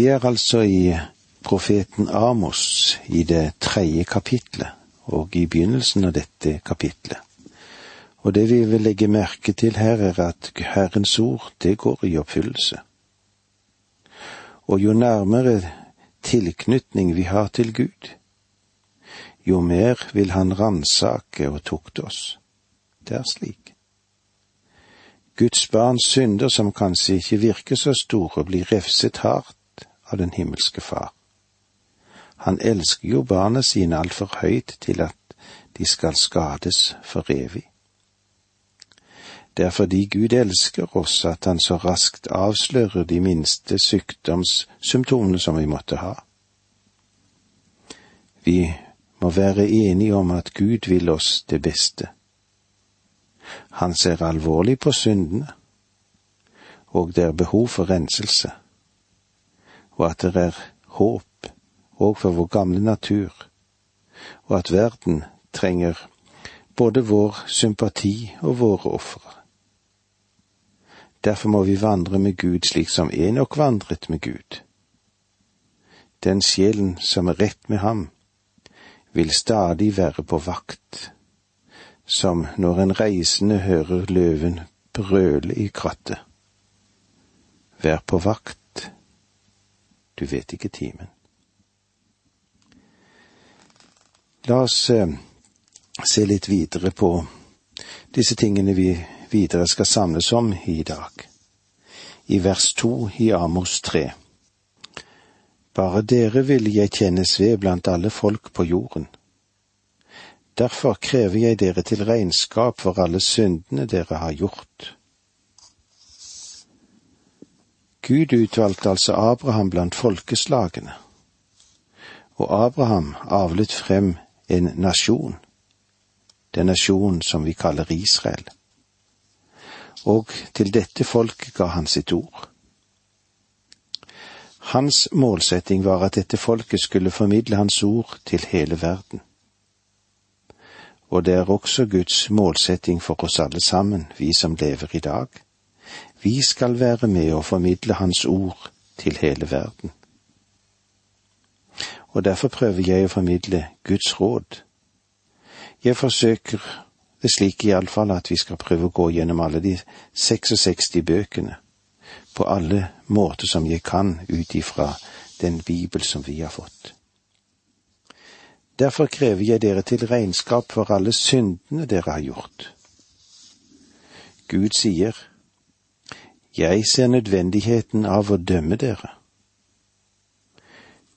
Vi er altså i profeten Amos i det tredje kapitlet, og i begynnelsen av dette kapitlet. Og det vi vil legge merke til her, er at Herrens ord, det går i oppfyllelse. Og jo nærmere tilknytning vi har til Gud, jo mer vil Han ransake og tukte oss. Det er slik. Guds barns synder, som kanskje ikke virker så store, blir refset hardt av den himmelske Far. Han elsker jo barna sine altfor høyt til at de skal skades for evig. Det er fordi Gud elsker oss at han så raskt avslører de minste sykdomssymptomene som vi måtte ha. Vi må være enige om at Gud vil oss det beste. Han ser alvorlig på syndene, og det er behov for renselse, og at det er håp òg for vår gamle natur, og at verden trenger både vår sympati og våre ofre. Derfor må vi vandre med Gud slik som Enok vandret med Gud. Den sjelen som er rett med ham, vil stadig være på vakt, som når en reisende hører løven brøle i krattet. Vær på vakt, du vet ikke timen. La oss eh, se litt videre på disse tingene vi videre skal samles om i dag. I vers to i Amos tre. Bare dere vil jeg kjennes ved blant alle folk på jorden. Derfor krever jeg dere til regnskap for alle syndene dere har gjort. Gud utvalgte altså Abraham blant folkeslagene, og Abraham avlet frem en nasjon, den nasjonen som vi kaller Israel og til dette folket ga han sitt ord. Hans målsetting var at dette folket skulle formidle hans ord til hele verden. Og det er også Guds målsetting for oss alle sammen, vi som lever i dag. Vi skal være med og formidle Hans ord til hele verden. Og derfor prøver jeg å formidle Guds råd. Jeg forsøker det slik iallfall at vi skal prøve å gå gjennom alle de 66 bøkene på alle måter som jeg kan ut ifra den bibel som vi har fått. Derfor krever jeg dere til regnskap for alle syndene dere har gjort. Gud sier, Jeg ser nødvendigheten av å dømme dere.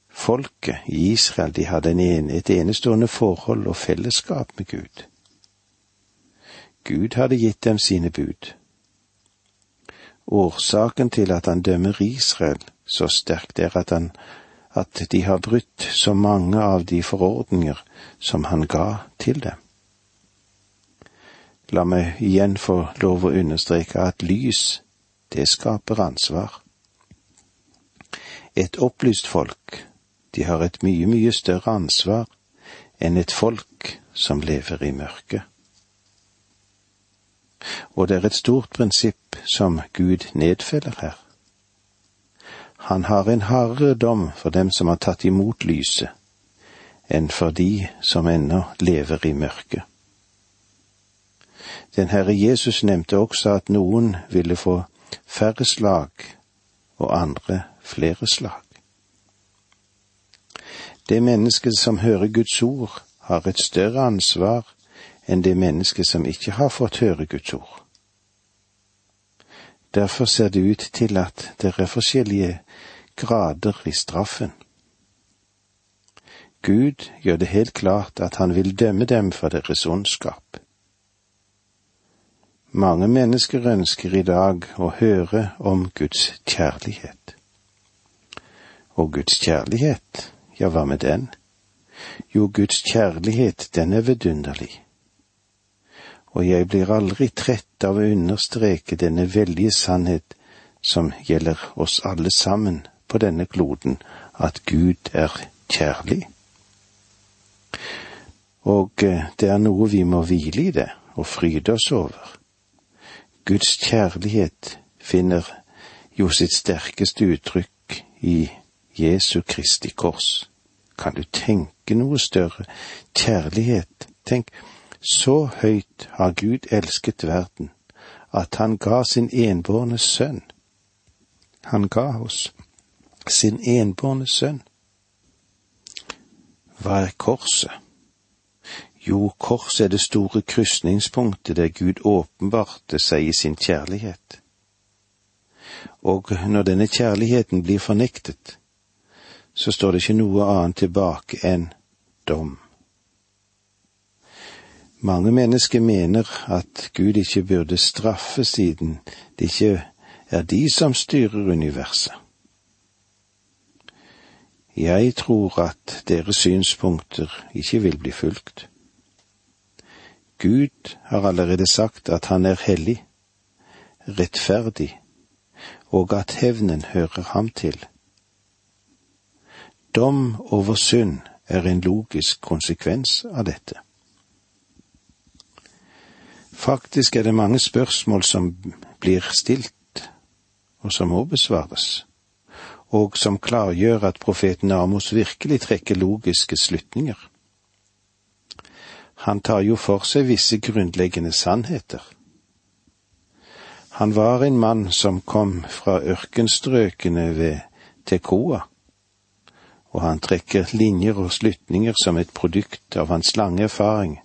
Folket i Israel, de hadde en, et enestående forhold og fellesskap med Gud. Gud hadde gitt dem sine bud. Årsaken til at han dømmer Israel så sterkt, er at, han, at de har brutt så mange av de forordninger som han ga til dem. La meg igjen få lov å understreke at lys, det skaper ansvar. Et opplyst folk, de har et mye, mye større ansvar enn et folk som lever i mørket og det er et stort prinsipp som Gud nedfeller her. Han har en hardere dom for dem som har tatt imot lyset, enn for de som ennå lever i mørket. Den Herre Jesus nevnte også at noen ville få færre slag og andre flere slag. Det mennesket som hører Guds ord, har et større ansvar enn det mennesket som ikke har fått høre Guds ord. Derfor ser det ut til at det er forskjellige grader i straffen. Gud gjør det helt klart at han vil dømme dem for deres ondskap. Mange mennesker ønsker i dag å høre om Guds kjærlighet. Og Guds kjærlighet, ja, hva med den? Jo, Guds kjærlighet, den er vidunderlig og jeg blir aldri trett av å understreke denne veldige sannhet som gjelder oss alle sammen på denne kloden, at Gud er kjærlig. Og eh, det er noe vi må hvile i det og fryde oss over. Guds kjærlighet finner jo sitt sterkeste uttrykk i Jesu Kristi kors. Kan du tenke noe større? Kjærlighet. Tenk, så høyt har Gud elsket verden, at han ga sin enbårne sønn. Han ga oss sin enbårne sønn. Hva er korset? Jo, korset er det store krysningspunktet der Gud åpenbarte seg i sin kjærlighet. Og når denne kjærligheten blir fornektet, så står det ikke noe annet tilbake enn dom. Mange mennesker mener at Gud ikke burde straffe siden det ikke er de som styrer universet. Jeg tror at deres synspunkter ikke vil bli fulgt. Gud har allerede sagt at han er hellig, rettferdig, og at hevnen hører ham til. Dom over synd er en logisk konsekvens av dette. Faktisk er det mange spørsmål som blir stilt, og som må besvares, og som klargjør at profeten Amos virkelig trekker logiske slutninger. Han tar jo for seg visse grunnleggende sannheter. Han var en mann som kom fra ørkenstrøkene ved Tekoa og han trekker linjer og slutninger som et produkt av hans lange erfaring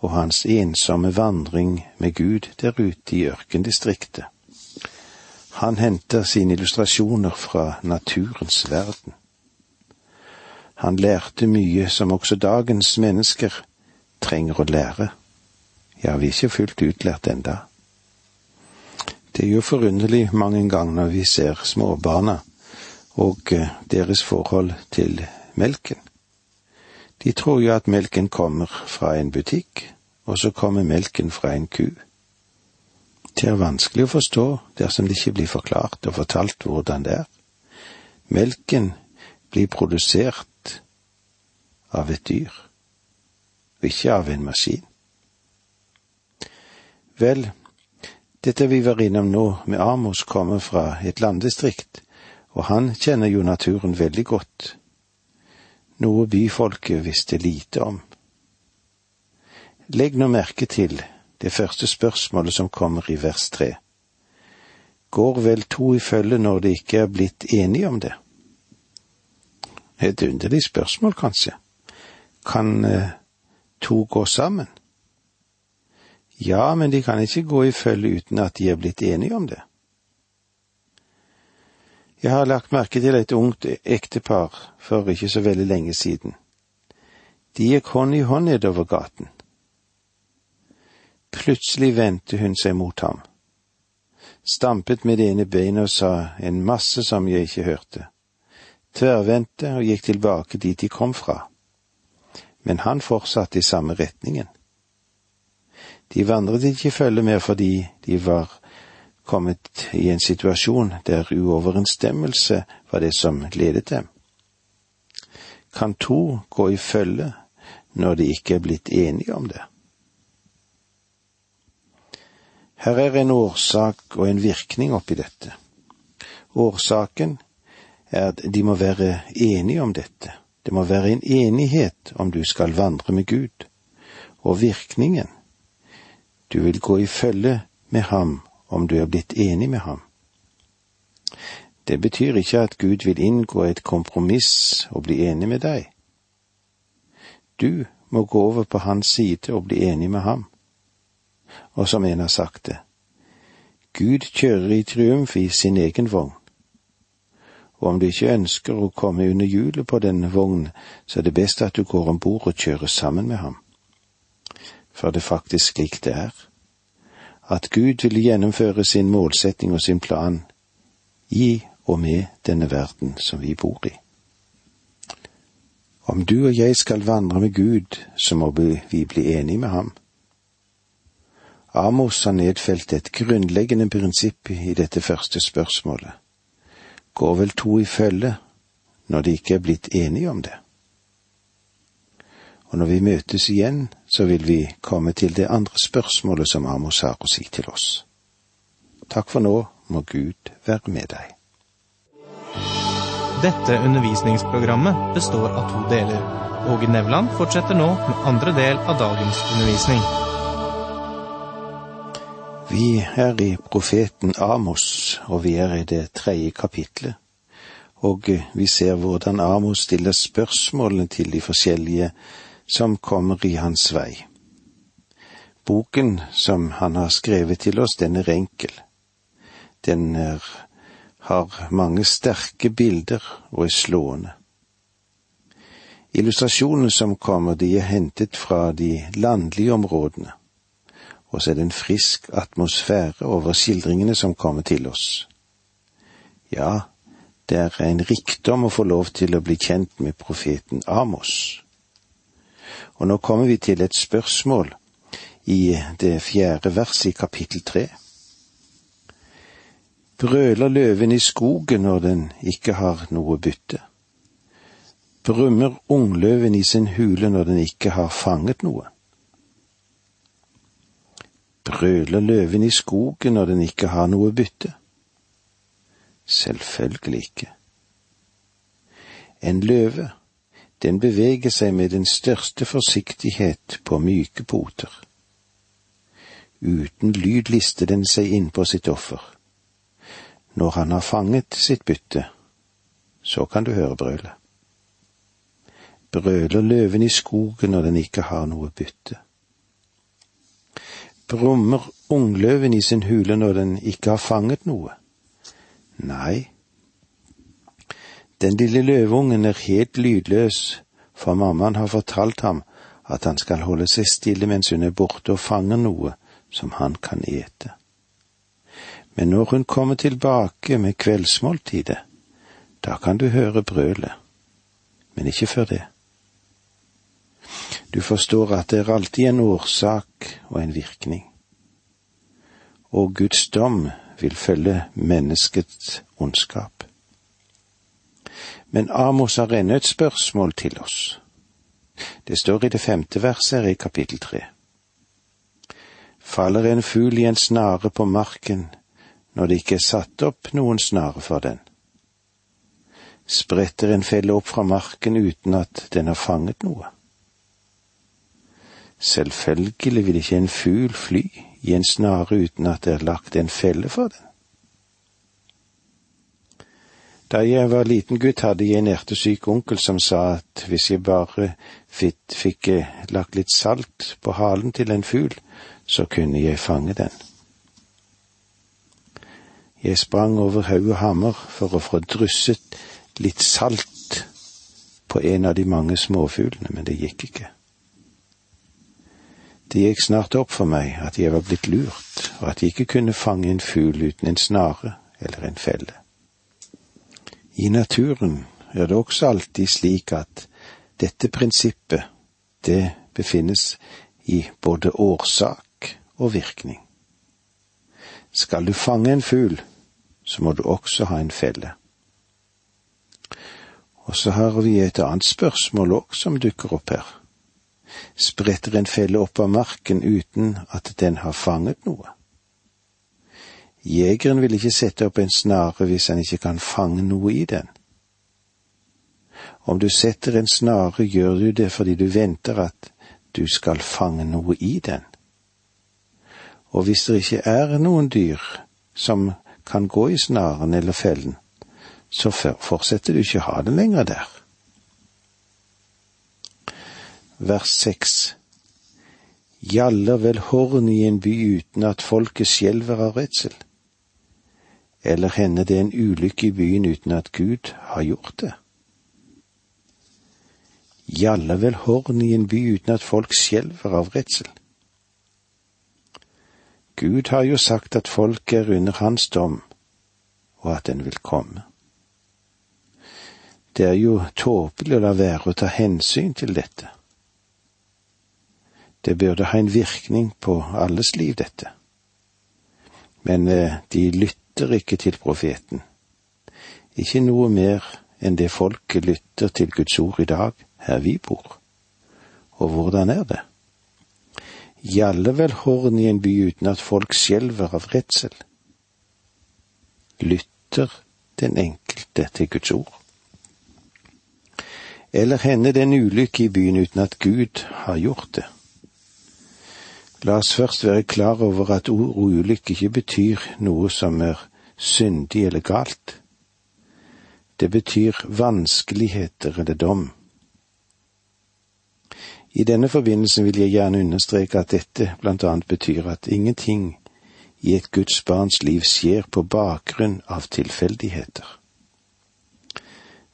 og hans ensomme vandring med Gud der ute i ørkendistriktet. Han henter sine illustrasjoner fra naturens verden. Han lærte mye som også dagens mennesker trenger å lære. Ja, vi er ikke fullt utlært enda. Det er jo forunderlig mange ganger når vi ser småbarna og eh, deres forhold til melken. De tror jo at melken kommer fra en butikk, og så kommer melken fra en ku. Det er vanskelig å forstå dersom det ikke blir forklart og fortalt hvordan det er. Melken blir produsert av et dyr, ikke av en maskin. Vel, dette vi var innom nå med Amos kommer fra et landdistrikt og han kjenner jo naturen veldig godt, noe byfolket visste lite om. Legg nå merke til det første spørsmålet som kommer i vers tre. Går vel to i følge når de ikke er blitt enige om det? Et underlig spørsmål, kanskje. Kan eh, to gå sammen? Ja, men de kan ikke gå i følge uten at de er blitt enige om det. Jeg har lagt merke til et ungt ektepar for ikke så veldig lenge siden. De gikk hånd i hånd nedover gaten. Plutselig vendte hun seg mot ham, stampet med det ene beinet og sa en masse som jeg ikke hørte, tverrvendte og gikk tilbake dit de kom fra, men han fortsatte i samme retningen. De vandret ikke følge mer fordi de var kommet i en situasjon der uoverensstemmelse var det som ledet dem. Kan to gå i følge når de ikke er blitt enige om det? Her er en årsak og en virkning oppi dette. Årsaken er at de må være enige om dette. Det må være en enighet om du skal vandre med Gud. Og virkningen, du vil gå i følge med ham om du er blitt enig med ham. Det betyr ikke at Gud vil inngå et kompromiss og bli enig med deg. Du må gå over på hans side og bli enig med ham. Og som en har sagt det, Gud kjører i triumf i sin egen vogn. Og om du ikke ønsker å komme under hjulet på den vognen, så er det best at du går om bord og kjører sammen med ham. For det er faktisk slik det er at Gud vil gjennomføre sin målsetting og sin plan i og med denne verden som vi bor i. Om du og jeg skal vandre med Gud, så må vi bli enige med ham. Amos har nedfelt et grunnleggende prinsipp i dette første spørsmålet. Går vel to i følge når de ikke er blitt enige om det? Og når vi møtes igjen, så vil vi komme til det andre spørsmålet som Amos har å si til oss. Takk for nå, må Gud være med deg. Dette undervisningsprogrammet består av to deler. Åge Nevland fortsetter nå med andre del av dagens undervisning. Vi er i profeten Amos, og vi er i det tredje kapitlet. Og vi ser hvordan Amos stiller spørsmålene til de forskjellige som kommer i hans vei. Boken som han har skrevet til oss, den er enkel. Den er, har mange sterke bilder og er slående. Illustrasjonene som kommer, de er hentet fra de landlige områdene, og så er det en frisk atmosfære over skildringene som kommer til oss. Ja, det er en rikdom å få lov til å bli kjent med profeten Amos. Og nå kommer vi til et spørsmål i det fjerde verset i kapittel tre. Brøler løven i skogen når den ikke har noe bytte? brummer ungløven i sin hule når den ikke har fanget noe? Brøler løven i skogen når den ikke har noe bytte? Selvfølgelig ikke. En løve, den beveger seg med den største forsiktighet på myke poter. Uten lyd lister den seg innpå sitt offer. Når han har fanget sitt bytte, så kan du høre brølet brøler løven i skogen når den ikke har noe bytte. Brummer ungløven i sin hule når den ikke har fanget noe? Nei. Den lille løveungen er helt lydløs, for mammaen har fortalt ham at han skal holde seg stille mens hun er borte og fanger noe som han kan ete. Men når hun kommer tilbake med kveldsmåltidet, da kan du høre brølet, men ikke før det. Du forstår at det er alltid en årsak og en virkning. Og Guds dom vil følge menneskets ondskap. Men Amos har ennå et spørsmål til oss. Det står i det femte verset i kapittel tre. Faller en fugl i en snare på marken når det ikke er satt opp noen snare for den? Spretter en felle opp fra marken uten at den har fanget noe? Selvfølgelig vil ikke en fugl fly i en snare uten at det er lagt en felle for den. Da jeg var liten gutt, hadde jeg en ertesyk onkel som sa at hvis jeg bare fikk, fikk eh, lagt litt salt på halen til en fugl, så kunne jeg fange den. Jeg sprang over haug og hammer for å få drysset litt salt på en av de mange småfuglene, men det gikk ikke. Det gikk snart opp for meg at jeg var blitt lurt, og at jeg ikke kunne fange en fugl uten en snare eller en felle. I naturen er det også alltid slik at dette prinsippet, det befinnes i både årsak og virkning. Skal du fange en fugl, så må du også ha en felle. Og så har vi et annet spørsmål òg som dukker opp her spretter en felle opp av marken uten at den har fanget noe. Jegeren vil ikke sette opp en snare hvis han ikke kan fange noe i den. Om du setter en snare, gjør du det fordi du venter at du skal fange noe i den. Og hvis det ikke er noen dyr som kan gå i snaren eller fellen, så fortsetter du ikke å ha den lenger der vers seks. Gjaller vel horn i en by uten at folket skjelver av redsel? Eller hender det en ulykke i byen uten at Gud har gjort det? Gjaller vel horn i en by uten at folk skjelver av redsel? Gud har jo sagt at folk er under hans dom, og at den vil komme. Det er jo tåpelig å la være å ta hensyn til dette. Det burde ha en virkning på alles liv, dette. Men eh, de lytter ikke til profeten. Ikke noe mer enn det folket lytter til Guds ord i dag, her vi bor. Og hvordan er det? Gjaller vel horn i en by uten at folk skjelver av redsel? Lytter den enkelte til Guds ord? Eller hender det en ulykke i byen uten at Gud har gjort det? La oss først være klar over at ord ulykke ikke betyr noe som er syndig eller galt. Det betyr vanskeligheter eller dom. I denne forbindelsen vil jeg gjerne understreke at dette blant annet betyr at ingenting i et Guds barns liv skjer på bakgrunn av tilfeldigheter.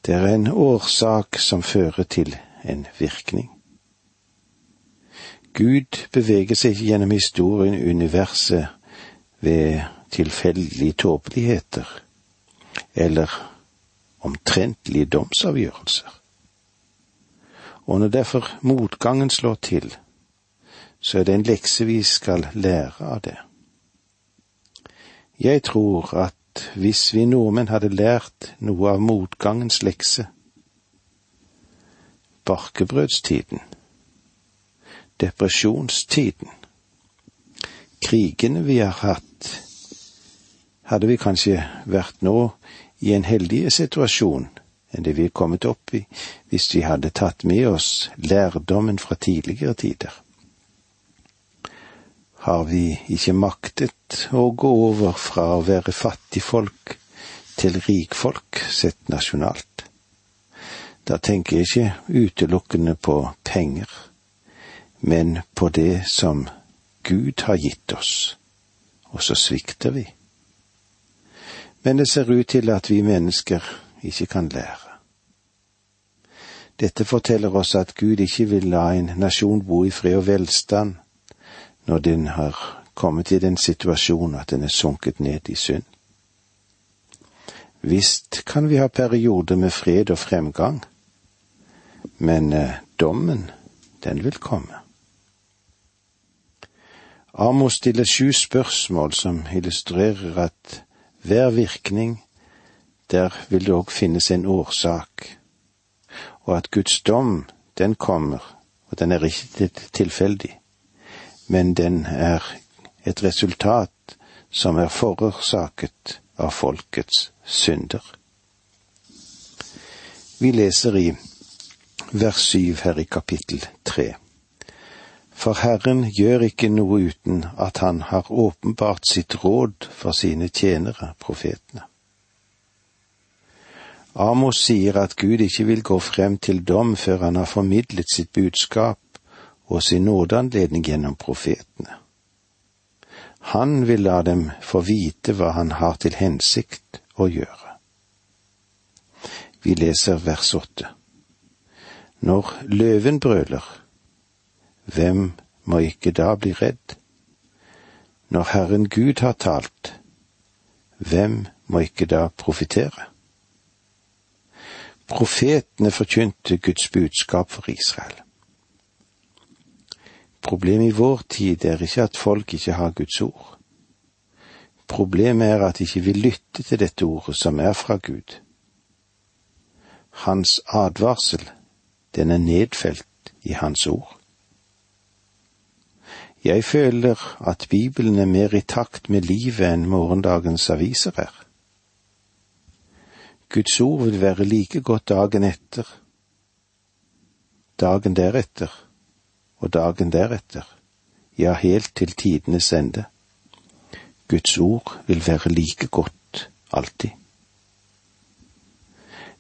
Det er en årsak som fører til en virkning. Gud beveger seg ikke gjennom historien, universet, ved tilfeldige tåpeligheter eller omtrentlige domsavgjørelser. Og når derfor motgangen slår til, så er det en lekse vi skal lære av det. Jeg tror at hvis vi nordmenn hadde lært noe av motgangens lekse, barkebrødstiden, depresjonstiden, krigene vi har hatt, hadde vi kanskje vært nå i en heldigere situasjon enn det vi er kommet opp i hvis vi hadde tatt med oss lærdommen fra tidligere tider. Har vi ikke maktet å gå over fra å være fattigfolk til rikfolk sett nasjonalt. Da tenker jeg ikke utelukkende på penger, men på det som Gud har gitt oss, og så svikter vi. Men det ser ut til at vi mennesker ikke kan lære. Dette forteller oss at Gud ikke vil la en nasjon bo i fred og velstand, når den har kommet i den situasjonen at den er sunket ned i synd. Visst kan vi ha perioder med fred og fremgang, men eh, dommen, den vil komme. Amos stiller sju spørsmål som illustrerer at hver virkning, der vil det òg finnes en årsak, og at Guds dom, den kommer, og den er ikke tilfeldig men den er et resultat som er forårsaket av folkets synder. Vi leser i vers syv her i kapittel tre. For Herren gjør ikke noe uten at Han har åpenbart sitt råd for sine tjenere, profetene. Amos sier at Gud ikke vil gå frem til dom før han har formidlet sitt budskap og sin nådeanledning gjennom profetene. Han vil la dem få vite hva han har til hensikt å gjøre. Vi leser vers åtte. Når løven brøler, hvem må ikke da bli redd? Når Herren Gud har talt, hvem må ikke da profitere? Profetene forkynte Guds budskap for Israel. Problemet i vår tid er ikke at folk ikke har Guds ord. Problemet er at de ikke vil lytte til dette ordet som er fra Gud. Hans advarsel, den er nedfelt i Hans ord. Jeg føler at Bibelen er mer i takt med livet enn morgendagens aviser er. Guds ord vil være like godt dagen etter, dagen deretter og dagen deretter, ja, helt til tidenes ende. Guds ord vil være like godt alltid.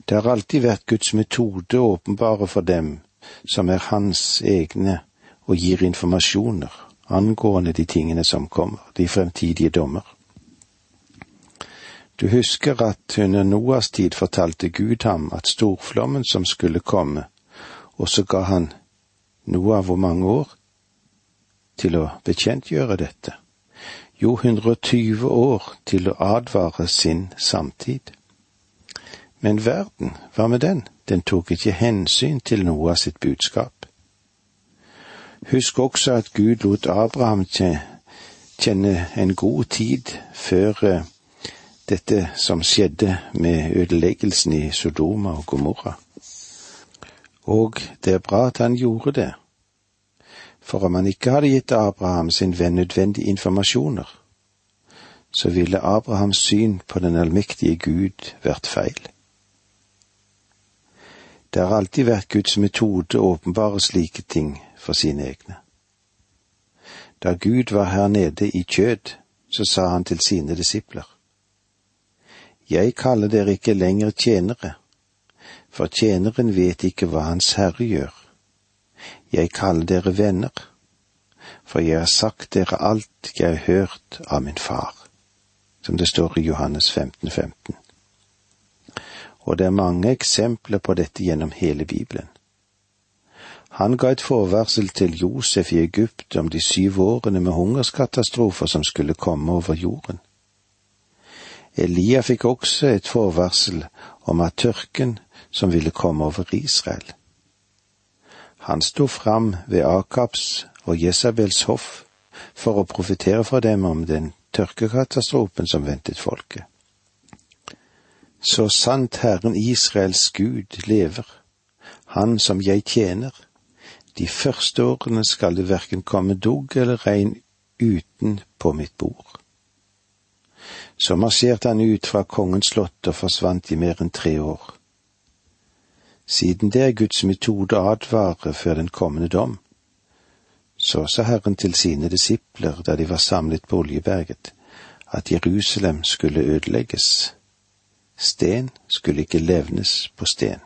Det har alltid vært Guds metode åpenbare for dem som er hans egne, og gir informasjoner angående de tingene som kommer, de fremtidige dommer. Du husker at under Noas tid fortalte Gud ham at storflommen som skulle komme, og så ga han noe av hvor mange år til å bekjentgjøre dette? Jo, 120 år til å advare sin samtid. Men verden, hva med den? Den tok ikke hensyn til Noah sitt budskap. Husk også at Gud lot Abraham kjenne en god tid før eh, dette som skjedde med ødeleggelsen i Sodoma og Gomorra. Og det er bra at han gjorde det, for om han ikke hadde gitt Abraham sin venn nødvendige informasjoner, så ville Abrahams syn på den allmektige Gud vært feil. Det har alltid vært Guds metode å åpenbare slike ting for sine egne. Da Gud var her nede i kjød, så sa han til sine disipler. Jeg kaller dere ikke lenger tjenere, for tjeneren vet ikke hva Hans Herre gjør. Jeg kaller dere venner, for jeg har sagt dere alt jeg har hørt av min far, som det står i Johannes 15, 15. Og det er mange eksempler på dette gjennom hele Bibelen. Han ga et forvarsel til Josef i Egypt om de syv årene med hungerskatastrofer som skulle komme over jorden. Elia fikk også et forvarsel om at tørken som ville komme over Israel. Han sto fram ved Akabs og Jesabels hoff for å profetere for dem om den tørkekatastrofen som ventet folket. Så sant Herren Israels Gud lever, Han som jeg tjener, de første årene skal det verken komme dugg eller regn uten på mitt bord. Så marsjerte han ut fra kongens slott og forsvant i mer enn tre år. Siden det er Guds metode å advare før den kommende dom, så sa Herren til sine disipler da de var samlet på Oljeberget, at Jerusalem skulle ødelegges. Sten skulle ikke levnes på sten.